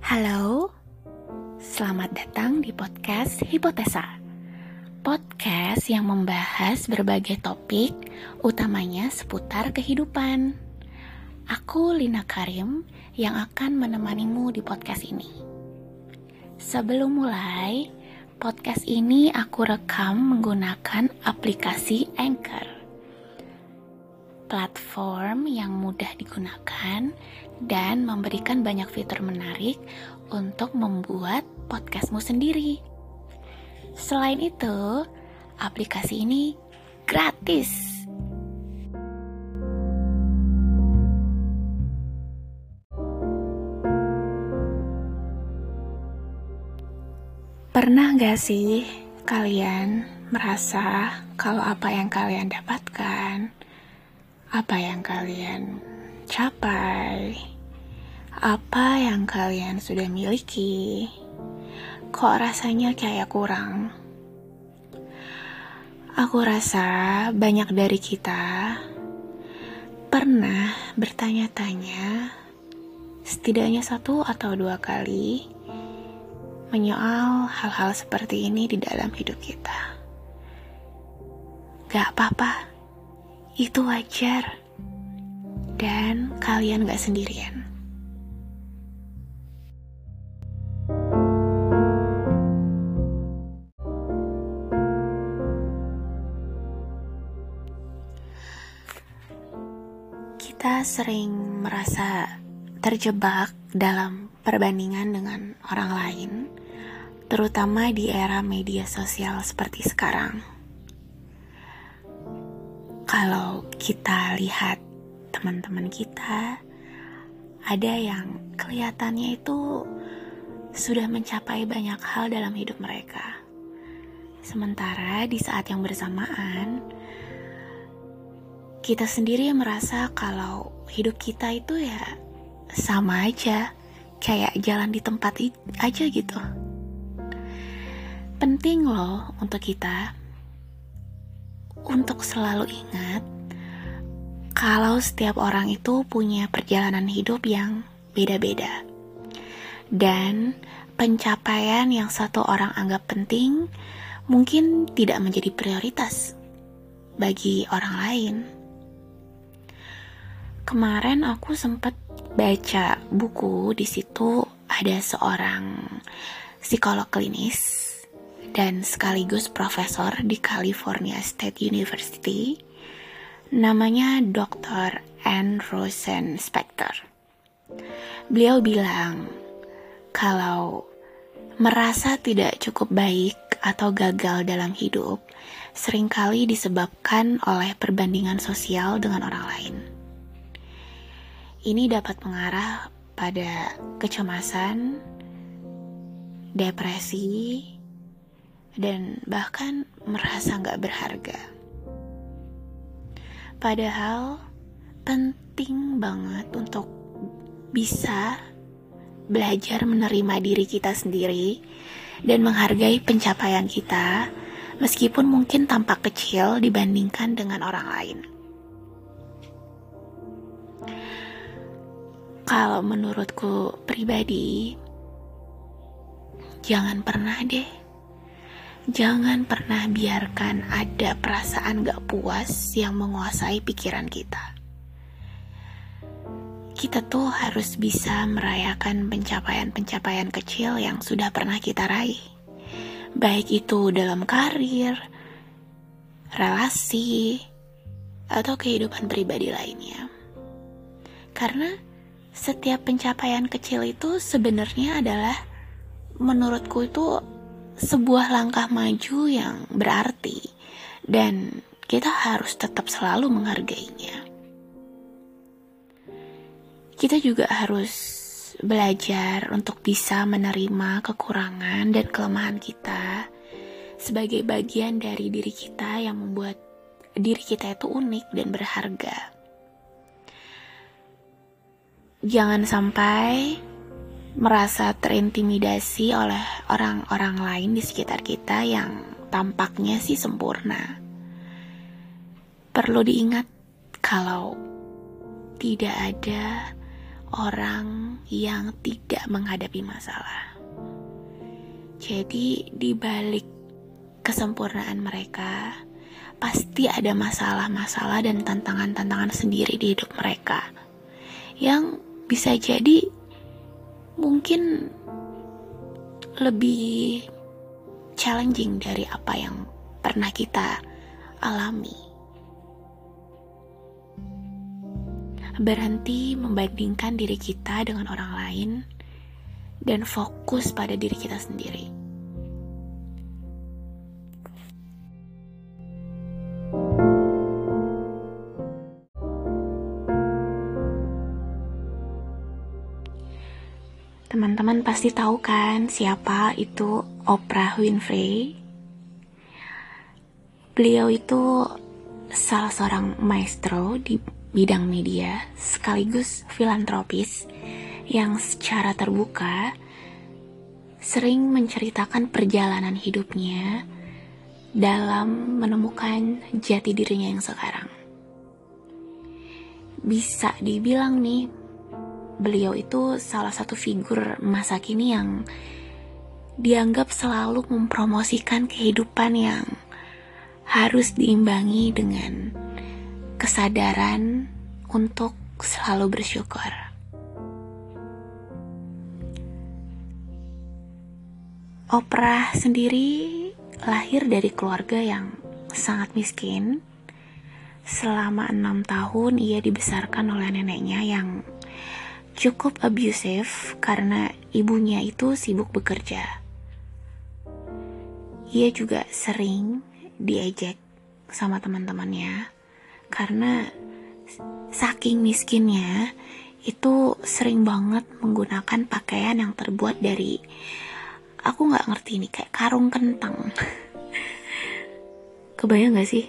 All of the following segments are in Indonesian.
Halo, selamat datang di podcast Hipotesa. Podcast yang membahas berbagai topik, utamanya seputar kehidupan. Aku Lina Karim yang akan menemanimu di podcast ini. Sebelum mulai, podcast ini aku rekam menggunakan aplikasi Anchor. Platform yang mudah digunakan dan memberikan banyak fitur menarik untuk membuat podcastmu sendiri. Selain itu, aplikasi ini gratis. Pernah gak sih kalian merasa kalau apa yang kalian dapatkan, apa yang kalian capai, apa yang kalian sudah miliki, kok rasanya kayak kurang? Aku rasa banyak dari kita pernah bertanya-tanya setidaknya satu atau dua kali menyoal hal-hal seperti ini di dalam hidup kita. Gak apa-apa, itu wajar. Dan kalian gak sendirian. Kita sering merasa terjebak dalam perbandingan dengan orang lain, terutama di era media sosial seperti sekarang. Kalau kita lihat teman-teman kita, ada yang kelihatannya itu sudah mencapai banyak hal dalam hidup mereka. Sementara di saat yang bersamaan, kita sendiri merasa kalau hidup kita itu ya sama aja, kayak jalan di tempat aja gitu. Penting loh untuk kita untuk selalu ingat kalau setiap orang itu punya perjalanan hidup yang beda-beda. Dan pencapaian yang satu orang anggap penting mungkin tidak menjadi prioritas bagi orang lain. Kemarin aku sempat baca buku di situ ada seorang psikolog klinis dan sekaligus profesor di California State University namanya Dr. Anne Rosen Spector. Beliau bilang kalau merasa tidak cukup baik atau gagal dalam hidup sering kali disebabkan oleh perbandingan sosial dengan orang lain. Ini dapat mengarah pada kecemasan, depresi, dan bahkan merasa nggak berharga. Padahal penting banget untuk bisa belajar menerima diri kita sendiri dan menghargai pencapaian kita meskipun mungkin tampak kecil dibandingkan dengan orang lain. Kalau menurutku pribadi, jangan pernah deh, jangan pernah biarkan ada perasaan gak puas yang menguasai pikiran kita. Kita tuh harus bisa merayakan pencapaian-pencapaian kecil yang sudah pernah kita raih. Baik itu dalam karir, relasi, atau kehidupan pribadi lainnya. Karena setiap pencapaian kecil itu sebenarnya adalah menurutku itu sebuah langkah maju yang berarti dan kita harus tetap selalu menghargainya. Kita juga harus belajar untuk bisa menerima kekurangan dan kelemahan kita sebagai bagian dari diri kita yang membuat diri kita itu unik dan berharga. Jangan sampai merasa terintimidasi oleh orang-orang lain di sekitar kita yang tampaknya sih sempurna. Perlu diingat kalau tidak ada orang yang tidak menghadapi masalah. Jadi, di balik kesempurnaan mereka, pasti ada masalah-masalah dan tantangan-tantangan sendiri di hidup mereka yang bisa jadi mungkin lebih challenging dari apa yang pernah kita alami. berhenti membandingkan diri kita dengan orang lain dan fokus pada diri kita sendiri. Pasti tahu kan siapa itu Oprah Winfrey? Beliau itu salah seorang maestro di bidang media sekaligus filantropis yang secara terbuka sering menceritakan perjalanan hidupnya dalam menemukan jati dirinya yang sekarang. Bisa dibilang nih, beliau itu salah satu figur masa kini yang dianggap selalu mempromosikan kehidupan yang harus diimbangi dengan kesadaran untuk selalu bersyukur. Oprah sendiri lahir dari keluarga yang sangat miskin. Selama enam tahun ia dibesarkan oleh neneknya yang cukup abusive karena ibunya itu sibuk bekerja. Ia juga sering diejek sama teman-temannya karena saking miskinnya itu sering banget menggunakan pakaian yang terbuat dari aku nggak ngerti ini kayak karung kentang. Kebayang gak sih?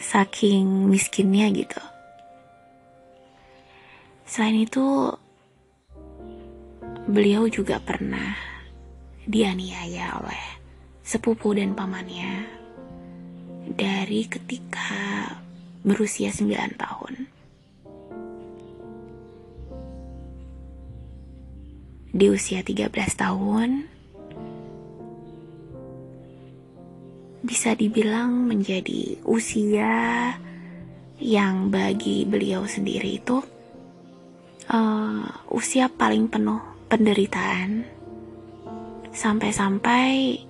Saking miskinnya gitu selain itu beliau juga pernah dianiaya oleh sepupu dan pamannya dari ketika berusia 9 tahun. Di usia 13 tahun, bisa dibilang menjadi usia yang bagi beliau sendiri itu uh, usia paling penuh penderitaan sampai-sampai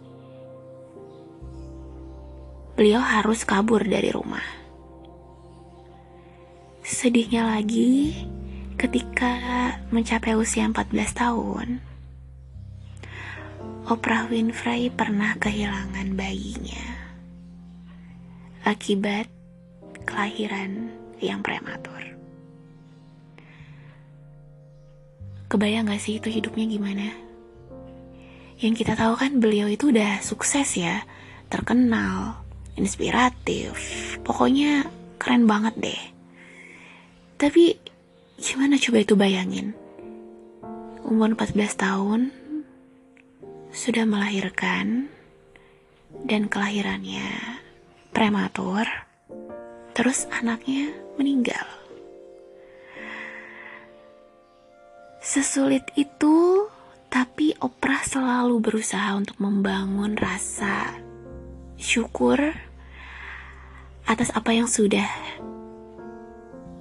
beliau harus kabur dari rumah. Sedihnya lagi, ketika mencapai usia 14 tahun, Oprah Winfrey pernah kehilangan bayinya akibat kelahiran yang prematur. Kebayang gak sih itu hidupnya gimana? Yang kita tahu kan beliau itu udah sukses ya, terkenal, inspiratif, pokoknya keren banget deh. Tapi gimana coba itu bayangin? Umur 14 tahun sudah melahirkan dan kelahirannya prematur, terus anaknya meninggal. Sesulit itu, tapi Oprah selalu berusaha untuk membangun rasa syukur atas apa yang sudah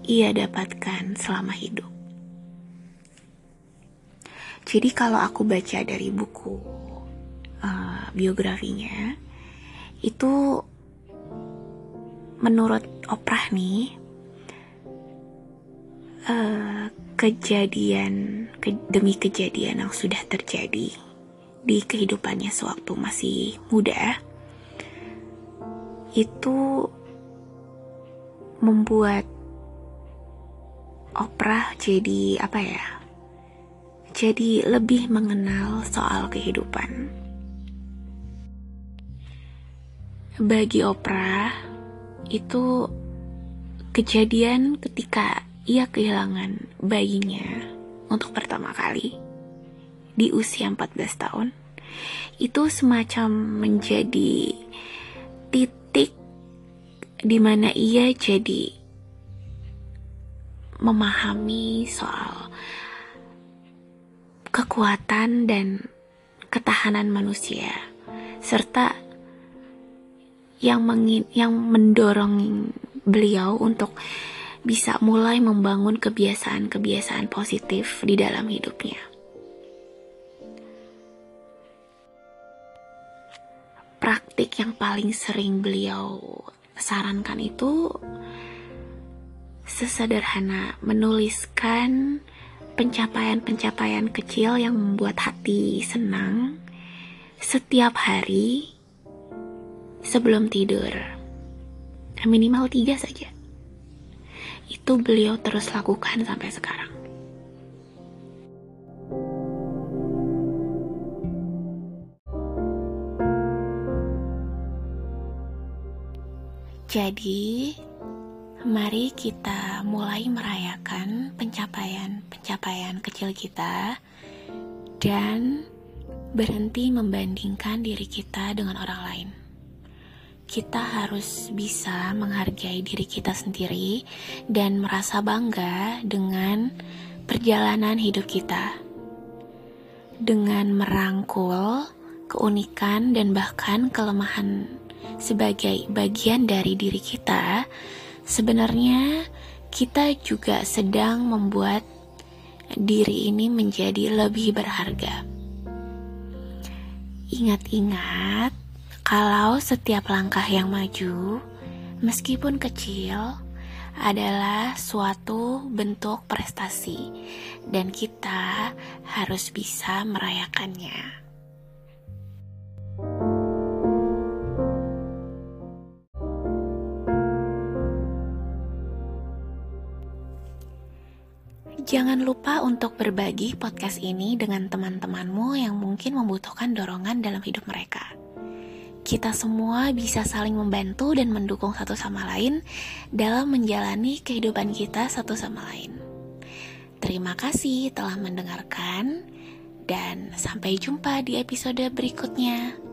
ia dapatkan selama hidup. Jadi kalau aku baca dari buku uh, biografinya, itu menurut Oprah nih, uh, kejadian ke, demi kejadian yang sudah terjadi di kehidupannya sewaktu masih muda, itu membuat Oprah jadi apa ya? Jadi lebih mengenal soal kehidupan. Bagi Oprah itu kejadian ketika ia kehilangan bayinya untuk pertama kali di usia 14 tahun. Itu semacam menjadi titik di mana ia jadi memahami soal kekuatan dan ketahanan manusia serta yang mengin, yang mendorong beliau untuk bisa mulai membangun kebiasaan-kebiasaan positif di dalam hidupnya. Praktik yang paling sering beliau sarankan itu sesederhana menuliskan pencapaian-pencapaian kecil yang membuat hati senang setiap hari sebelum tidur. Minimal tiga saja. Itu beliau terus lakukan sampai sekarang. Jadi, mari kita mulai merayakan pencapaian-pencapaian kecil kita dan berhenti membandingkan diri kita dengan orang lain. Kita harus bisa menghargai diri kita sendiri dan merasa bangga dengan perjalanan hidup kita. Dengan merangkul keunikan dan bahkan kelemahan sebagai bagian dari diri kita, sebenarnya kita juga sedang membuat diri ini menjadi lebih berharga. Ingat-ingat, kalau setiap langkah yang maju, meskipun kecil, adalah suatu bentuk prestasi, dan kita harus bisa merayakannya. Jangan lupa untuk berbagi podcast ini dengan teman-temanmu yang mungkin membutuhkan dorongan dalam hidup mereka. Kita semua bisa saling membantu dan mendukung satu sama lain dalam menjalani kehidupan kita satu sama lain. Terima kasih telah mendengarkan, dan sampai jumpa di episode berikutnya.